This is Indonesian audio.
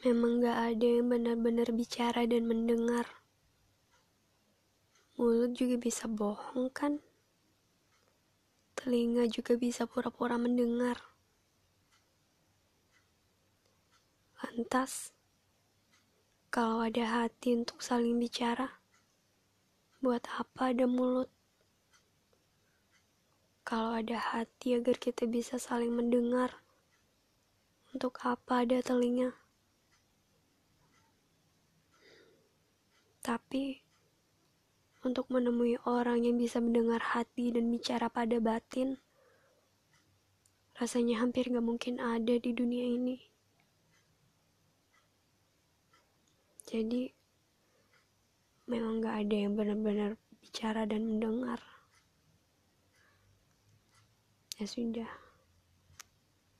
Memang gak ada yang benar-benar bicara dan mendengar. Mulut juga bisa bohong kan? Telinga juga bisa pura-pura mendengar. Lantas, kalau ada hati untuk saling bicara, buat apa ada mulut? Kalau ada hati agar kita bisa saling mendengar, untuk apa ada telinga? Tapi, untuk menemui orang yang bisa mendengar hati dan bicara pada batin, rasanya hampir gak mungkin ada di dunia ini. Jadi, memang gak ada yang benar-benar bicara dan mendengar. Ya sudah.